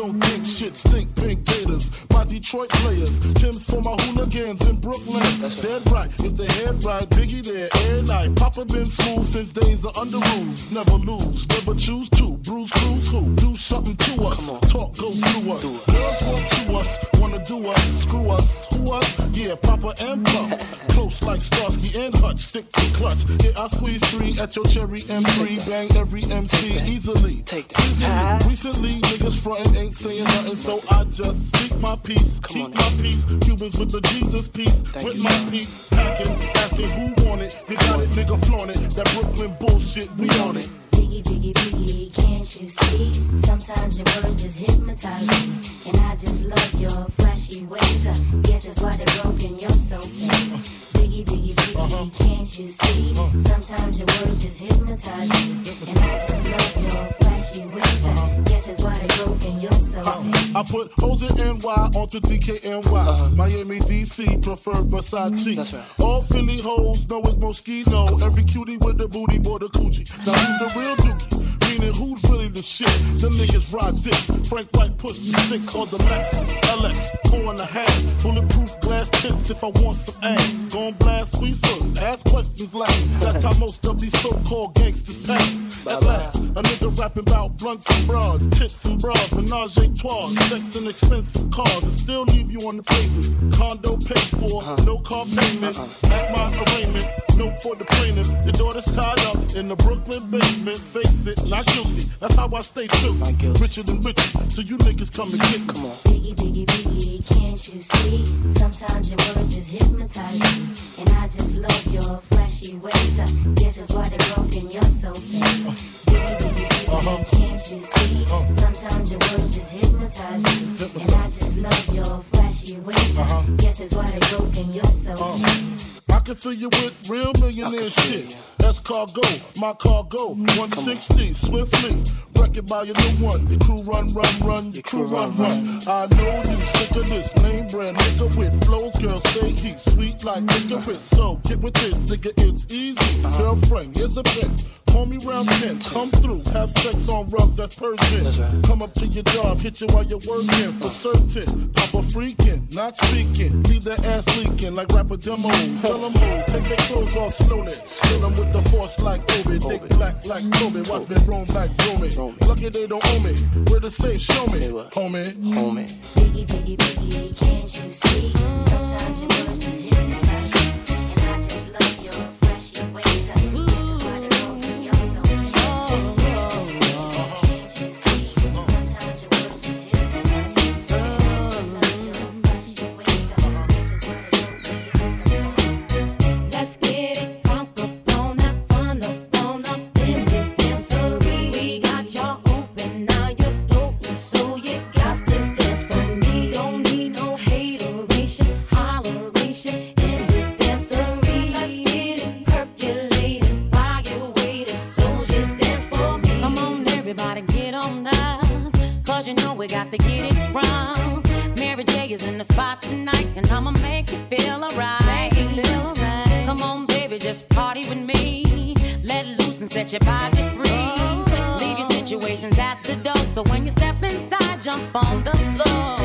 don't think shit stink pink gators. My Detroit players, Tim's for my hooligans in Brooklyn. Dead right, if they head right, Biggie there every night. Papa been smooth since days of under rules. Never lose, never choose to. Bruce Cruz who? Do something to us. Talk go through us. Girls want to us, wanna do us, screw us. Who us? Yeah, Papa and Pop. Close like Starsky and Hutch, stick to clutch. Yeah, I squeeze three at your cherry M3. Bang every MC easily. Easily. Recently, niggas frontin' ain't saying nothing, so I just speak my peace. Keep my peace. Cubans with the Jesus peace. With my peace. Packing, asking who want it. You got it, nigga, flaunt it. That Brooklyn bullshit, we on it. Biggie, biggie, biggie, can't you see? Sometimes your words just hypnotize me. And I just love your flashy ways. Uh, guess that's why they're broken, you're so fake. Biggie, biggie, biggie, can't you see? Sometimes your words just hypnotize me. And I just love your flashy ways. Uh, guess that's why they're broken, you're so fake. I put O's in NY onto DKNY. Miami, DC, prefer Versace. Right. All Philly hoes know it's Moschino. Every cutie with the booty, boy, the coochie. Now who's the real dookie? Meaning who's really the shit? Them niggas ride dicks. Frank White push the six on the Lexus LX, four and a half. Bulletproof glass tips if I want some ass. Gon' blast squeeze first, ask questions last. That's how most of these so-called gangsters pass. At last, a nigga rapping about blunts and bras, tits and bras, menage a trois, sex and expensive cars, and still leave you on the pavement. Condo paid for, no car payment. At my arraignment, no for the plaintiff. Your daughter's tied up in the Brooklyn basement. Face it, not guilty. That's how I stay true. Richer than richer, so you niggas come and get me. Biggie, biggie, biggie, can't you see? Sometimes your words just hypnotize me. And I just love your flashy ways. Uh, guess that's why they're broken, you're so fake. Biggie, biggie, biggie, can't you see? Uh-huh. Sometimes your words just hypnotize me. And I just love your flashy ways. Uh, guess that's why they're broken, you're so fake. Uh-huh. I can fill you with real millionaire shit. That's cargo, my cargo. 160, swiftly. Wreck it by your new one. Your crew run, run, run. Your crew run, run. I know you sick of this name brand nigga with flows. Girl, say he's sweet like licorice. So get with this, nigga, it's easy. Girlfriend, here's a bitch. Call me round 10, come through, have sex on rugs, that's Persian. Come up to your job, hit you while you're working for certain. Papa freaking, not speaking, leave their ass leaking like rapper demo. Tell them move, take their clothes off slowly. Kill them with the force like Obi, dick black like Kobe. Watch me roam like Romy. Lucky they don't owe me. Where to say, show me, homie. Homie. Biggie, biggie, biggie, we got to get it wrong. Mary J is in the spot tonight, and I'ma make you feel alright. Make you feel alright. Come on, baby, just party with me. Let loose and set your body free. Oh. Leave your situations at the door, so when you step inside, jump on the floor.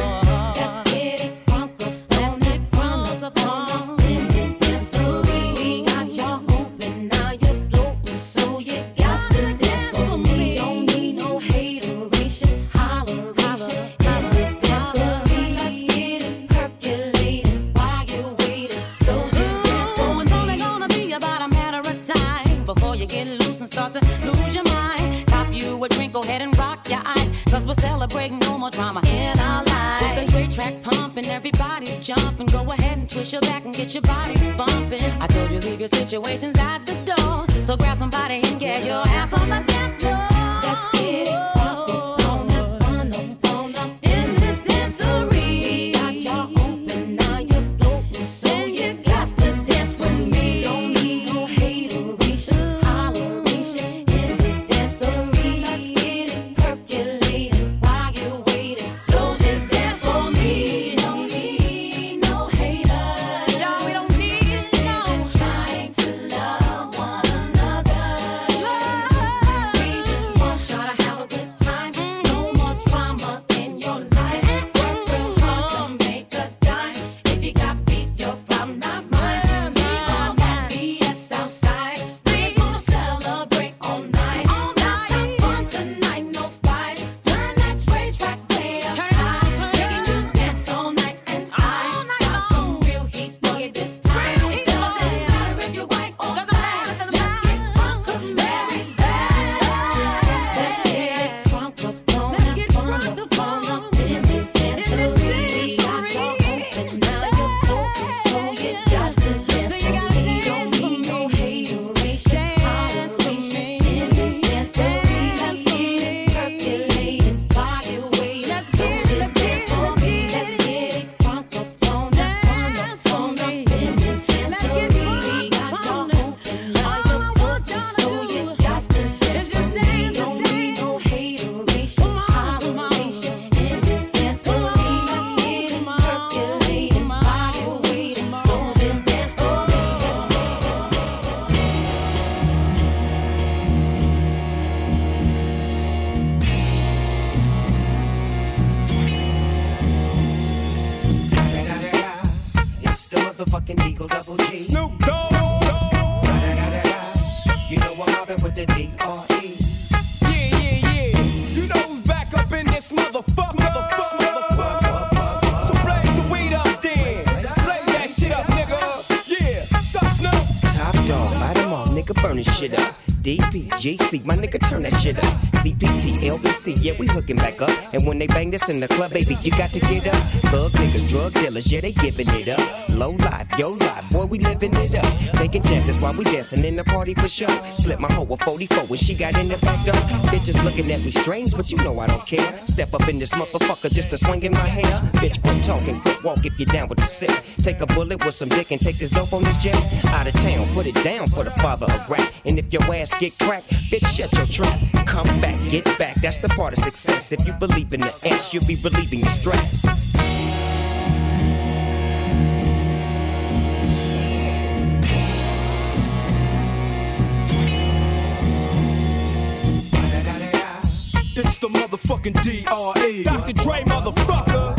Cause we're celebrating no more drama in our lives. With the great track pumping, everybody's jumping. Go ahead and twist your back and get your body bumping. I told you leave your situations at the door, so grab somebody and get your ass on the dance floor. Burn this shit up. DPGC, my nigga, turn that shit up. CPT, LBC, yeah, we hooking back up. And when they bang this in the club, baby, you got to get up. Thug niggas, drug dealers, yeah, they giving it up. Low life, yo life, boy, we living it up. Taking chances while we dancing in the party for sure. Slip my hoe a 44 when she got in the back door. Bitches looking at me strange, but you know I don't care. Step up in this motherfucker just to swing in my hair. Bitch, quit talking, quit walk if you're down with the sick. Take a bullet with some dick and take this dope on this jet. Out of town, put it down for the father of rap. And if your ass get cracked, bitch, shut your trap. Come back, get back, that's the part of success. If you believe in the ass, you'll be relieving your stress. It's the motherfucking D.R.E. Dr. Dre, motherfucker.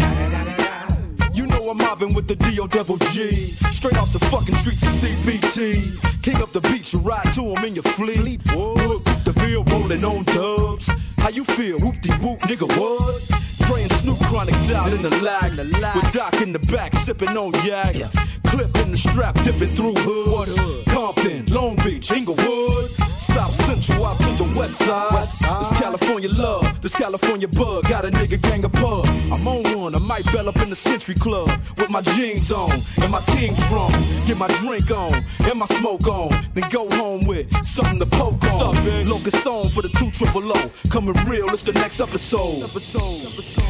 You know I'm mobbing with the D.O. Double G. Straight off the fucking streets of CBT. King up the beach, you ride to him in your fleet. Look, the field rolling on dubs. How you feel? Whoop de whoop, nigga, what? And Snoop chronic down in the lag. With Doc in the back, sipping on yak. Clip in the strap, dipping through hoods. Compton, Long Beach, Inglewood. South Central out to the west side. This California love, this California bug. Got a nigga gang of pub. I'm on one, I might bell up in the Century Club with my jeans on and my team strong. Get my drink on and my smoke on, then go home with something to poke on. Locust song for the two triple O. Coming real, it's the next episode. episode.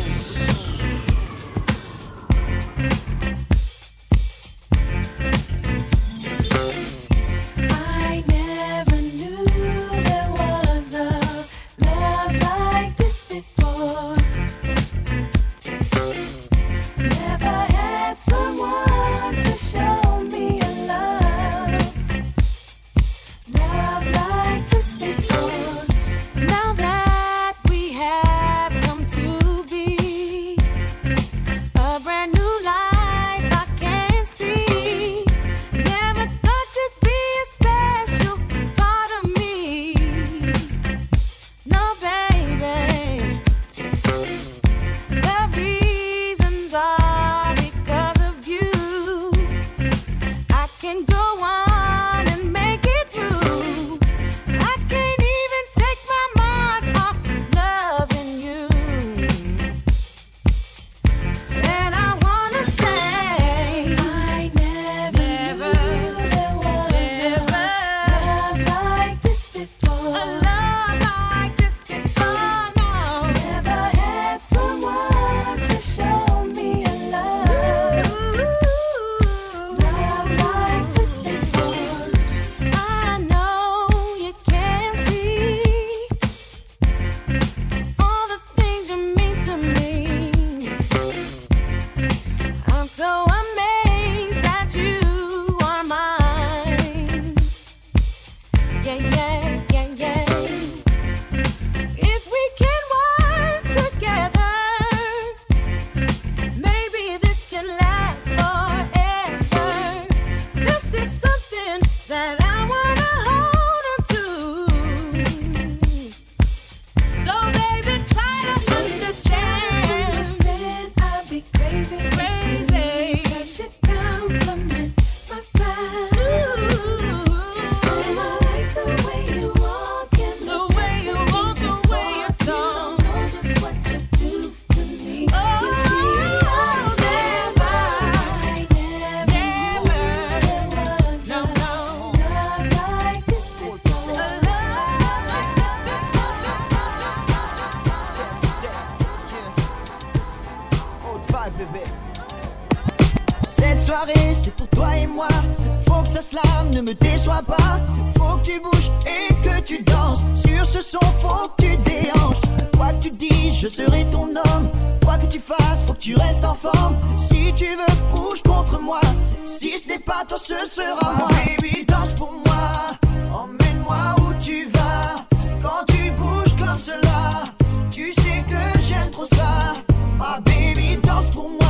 C'est pour toi et moi. Faut que ça slame, ne me déçois pas. Faut que tu bouges et que tu danses. Sur ce son, faut que tu déhanches. Quoi que tu dis, je serai ton homme. Quoi que tu fasses, faut que tu restes en forme. Si tu veux, bouge contre moi. Si ce n'est pas toi, ce sera moi. Baby, danse pour moi. Emmène-moi où tu vas. Quand tu bouges comme cela, tu sais que j'aime trop ça. Ma baby, danse pour moi.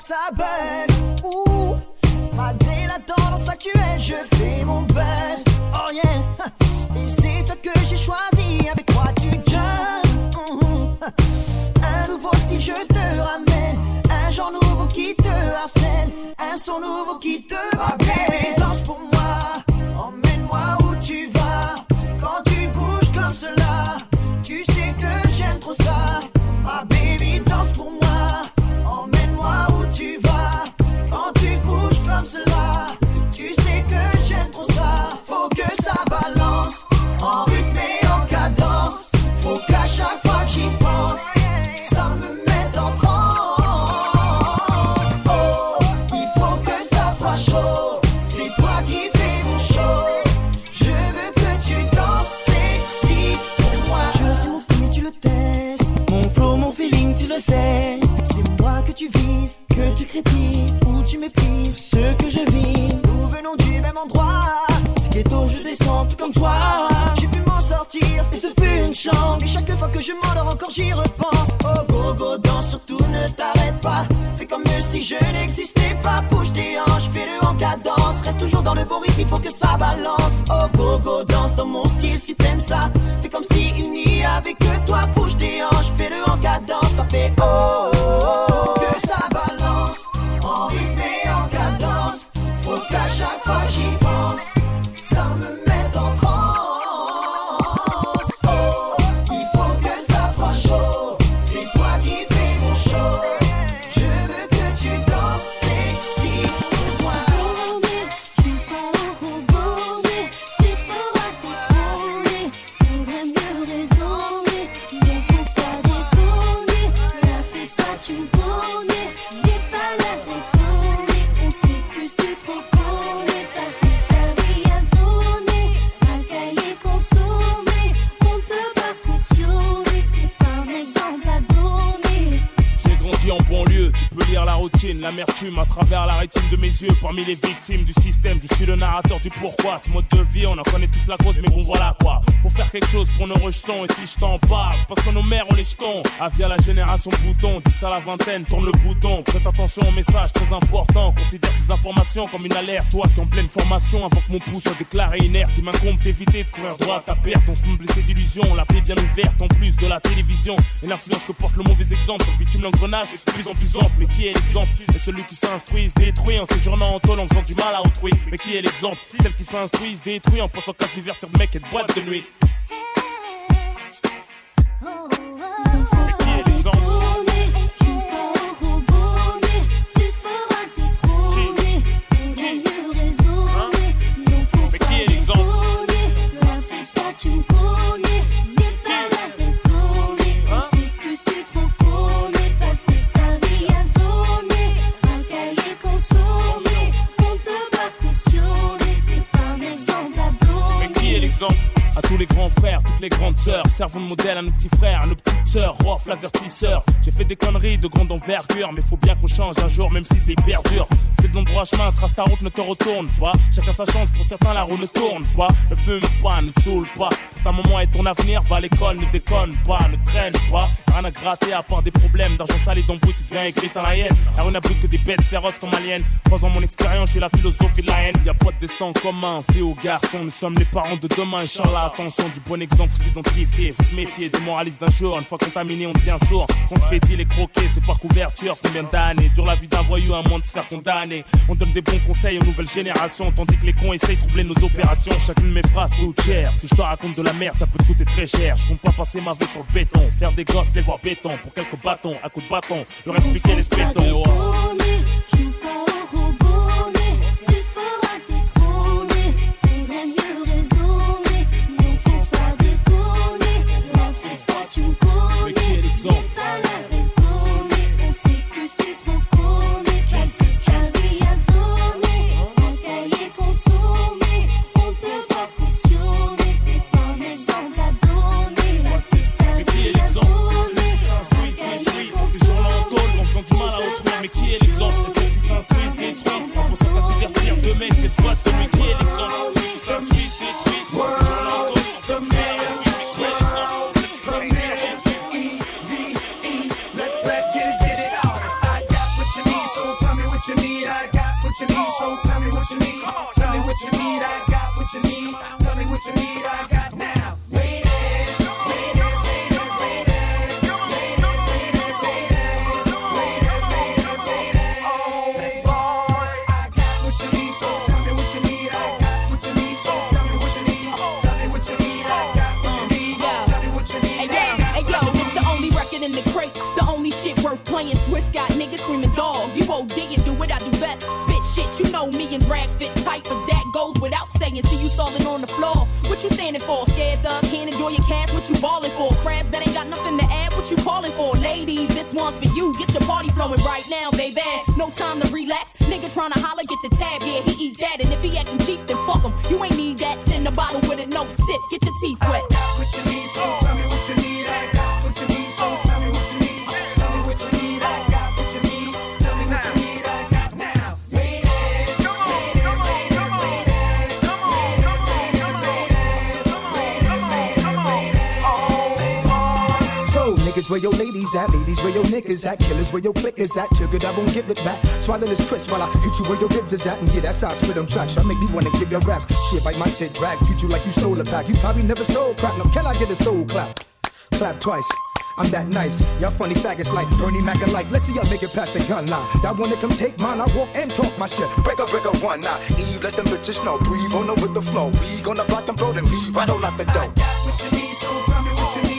Ça bug. Ouh, malgré la tendance actuelle, je fais mon buzz. Oh yeah, et c'est toi que j'ai choisi, avec toi tu jumps. Mhm. Un nouveau style, je te ramène. Un genre nouveau qui te harcèle. Un son nouveau qui te rappelle. Pas. Bouge tes hanches, fais-le en cadence. Reste toujours dans le bon rythme, il faut que ça balance. Oh go go, danse dans mon style si t'aimes ça. Fais comme si il n'y avait que toi. Bouge tes hanches, fais-le en cadence. Ça fait oh, oh, oh. la à travers la rétine de mes yeux. Parmi les victimes du système, je suis le narrateur du pourquoi. Ce mode de vie, on en connaît tous la cause, mais bon voilà quoi. Faut faire quelque chose pour nos rejetons, et si je t'en parle, parce que nos mères ont les jetons. Ah, via la génération bouton, 10 à la vingtaine, tourne le bouton. Prête attention au message très important. Considère ces informations comme une alerte. Toi qui en pleine formation, avant que mon pouce soit déclaré inerte, il m'incombe d'éviter de courir droit à ta perte. On se blessé d'illusions, la paix bien ouverte en plus de la télévision. Et l'influence que porte le mauvais exemple bitume l'engrenage est de plus en plus ample. Mais qui est l'exemple? Et celui qui s'instruit se détruit en séjournant en tôle en faisant du mal à autrui. Mais qui est l'exemple? Celle qui s'instruit se détruit en pensant qu'à se divertir de mec et de boîte de nuit. Servons de modèle à nos petits frères, à nos petites sœurs, Rof l'avertisseur. J'ai fait des conneries de grande envergure, mais faut bien qu'on change un jour, même si c'est hyper dur. C'était de l'endroit chemin, trace ta route, ne te retourne pas. Chacun sa chance, pour certains la roue ne tourne pas. Ne fume pas, ne saoule pas. Ta maman et ton avenir, va à l'école, ne déconne pas, ne traîne pas. Rien à gratter à part des problèmes d'argent sale et d'embrouille, tu deviens écrit dans la haine. La rue plus que des bêtes féroces comme aliens. Trois ans mon expérience, j'ai la philosophie de la haine. Y a pas de destin commun, fille ou garçon, nous sommes les parents de demain, Inch'Allah. Attention, du bon exemple, faut s'identifier, faut se méfier des moralistes d'un jour. Une fois contaminé, on devient sourd. Quand on fait les croquer, c'est par couverture. Combien d'années dure la vie d'un voyou à moins de se faire condamner? On donne des bons conseils aux nouvelles générations, tandis que les cons essayent de troubler nos opérations. Chacune de mes phrases coûte cher. Si je te raconte de la merde, ça peut te coûter très cher. Je compte pas passer ma vie sur le béton, faire des gosses, les voir béton pour quelques bâtons, à coups de bâton, leur expliquer les spétons. what you need, I got what you need. Tell me what you need, I got now. Ladies, ladies, ladies, ladies. Ladies, ladies, ladies. Ladies, ladies, ladies. Oh, boy, I got what you need, so tell me what you need. I got what you need, so tell me what you need. Tell me what you need, I got what you need. Tell me what you need. Hey, yo, hey, yo, it's the only record in the crate. The only shit worth playing. Swiss got niggas screaming, dog. You OD and do what I do best. Spit shit, you know me and rag fit tight. But floor. What you standing for? Scared thug, can't enjoy your cash. What you balling for? Crabs that ain't got nothing to add. What you calling for? Ladies, this one's for you. Get your party flowing right now, baby. No time to relax. Nigga tryna holler, get the tab. Yeah, he eat that. And if he acting cheap, then fuck him. You ain't need that. Send a bottle with it, no sip. Get your teeth wet. I got What you need, so tell me what you need. I got what you need, so tell me what you need. Where your ladies at? Ladies, where your niggas at? Killers, where your clickers at? Too good, I won't give it back. Swallow this twist while I hit you where your ribs is at. And yeah, that's how I spit on tracks. I make me wanna give your raps. Shit, bite my shit, drag. Treat you like you stole a pack. You probably never stole crack. no, can I get a soul clap? Clap twice. I'm that nice. Y'all funny faggots like Bernie Mac and life. Let's see y'all make it past the gun line. Y'all wanna come take mine? I walk and talk my shit. Break up, break up one now. Eve, let them bitches know. Breathe on them with the flow. We gonna block them, bro, then leave. I don't like the dough. what you need, so tell me what you need.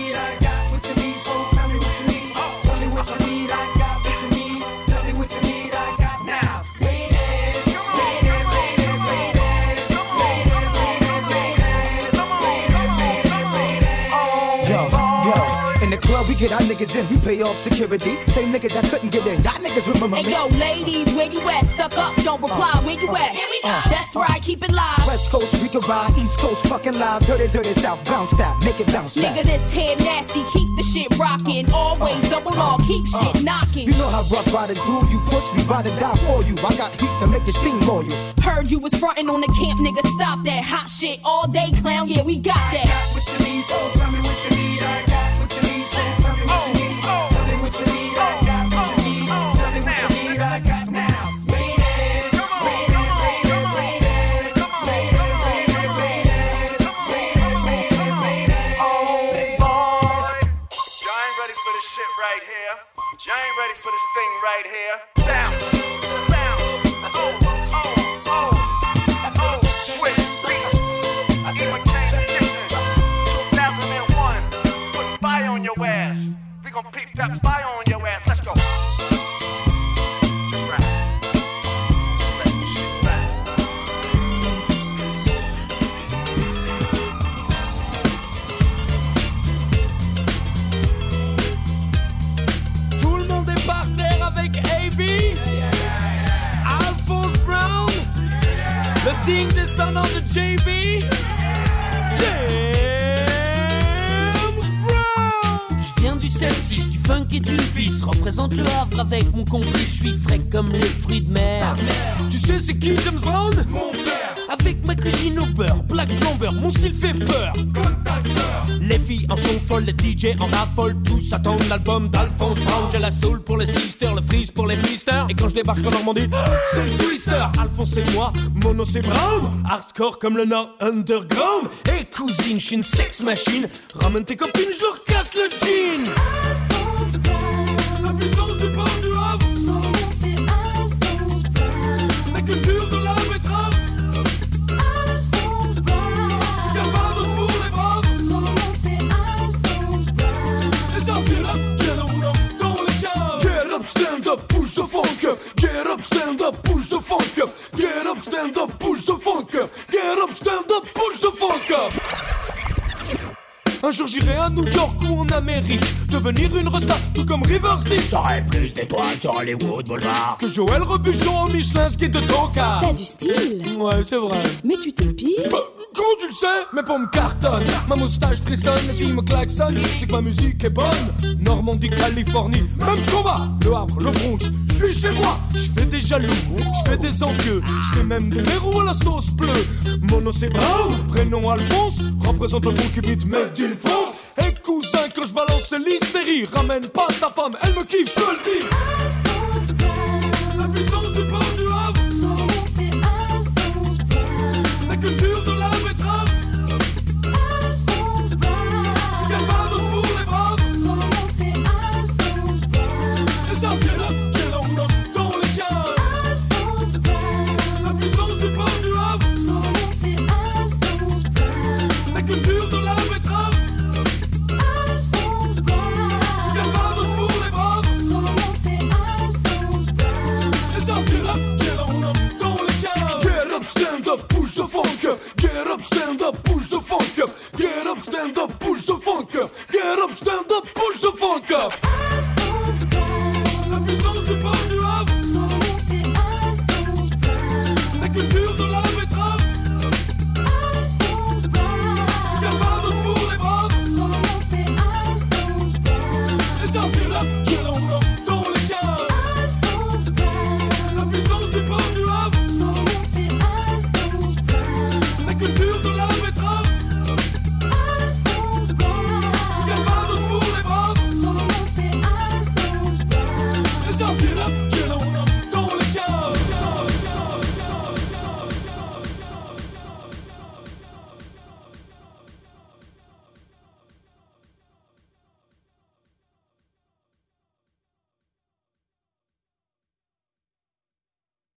Get our niggas in. We pay off security. Same niggas that couldn't get in. Y'all niggas remember Hey me. yo, ladies, where you at? Stuck up, don't reply. Where you at? Here we go. Uh, that's right, keep it live. West Coast, we can ride. East Coast, fucking live. Dirty, dirty South. Bounce that. Make it bounce Nigga, this head nasty, keep the shit rocking. Always uh, double R, keep uh, shit knocking. You know how rough riders do. You push, me, ride or die for you. I got heat to make you steam for you. Heard you was frontin' on the camp, nigga. Stop that hot shit all day, clown. Yeah, we got that. what you need, so tell me what you need. I got what you need, so what you need. Tell me what you need. I got for this thing right here. Je suis frais comme les fruits de mer. Tu sais c'est qui James Brown Mon père. Avec ma cuisine au beurre, black plomber, mon style fait peur. Comme ta sœur. Les filles en sont folles, les DJ en raffolent, tous attendent l'album d'Alphonse Brown. J'ai la soul pour les sisters, le freeze pour les misters. Et quand je débarque en Normandie, c'est le twister. Alphonse et moi, mono c'est Brown. Hardcore comme le Nord underground. Et cousine, je suis une sex machine. Ramène tes copines, je leur casse le jean. Up, push the funk up. Get up, stand up, push the funk up. Get up, stand up, push the funk up. Get up, stand up, push the funk up. Un jour j'irai à New York ou en Amérique. Devenir une resta tout comme River Stick J'aurais plus d'étoiles sur Hollywood Boulevard. Que Joël Rebuchon en Michelin ski de Tonka T'as du style, Ouais c'est vrai. Mais tu t'épiles. Bah, comment tu le sais? Mes pommes cartonnent, ma moustache frissonne, les filles me klaxonnent. C'est que ma musique est bonne. Normandie, Californie, même combat. Le Havre, le Bronx, je suis chez moi. Je fais des jaloux, je fais des envieux Je fais même des mérous à la sauce bleue. Mono c'est Brown, prénom Alphonse Représente le beat made d'une France Et cousin, quand je balance l'hystérie Ramène pas ta femme, elle me kiffe, je te le dis. La puissance du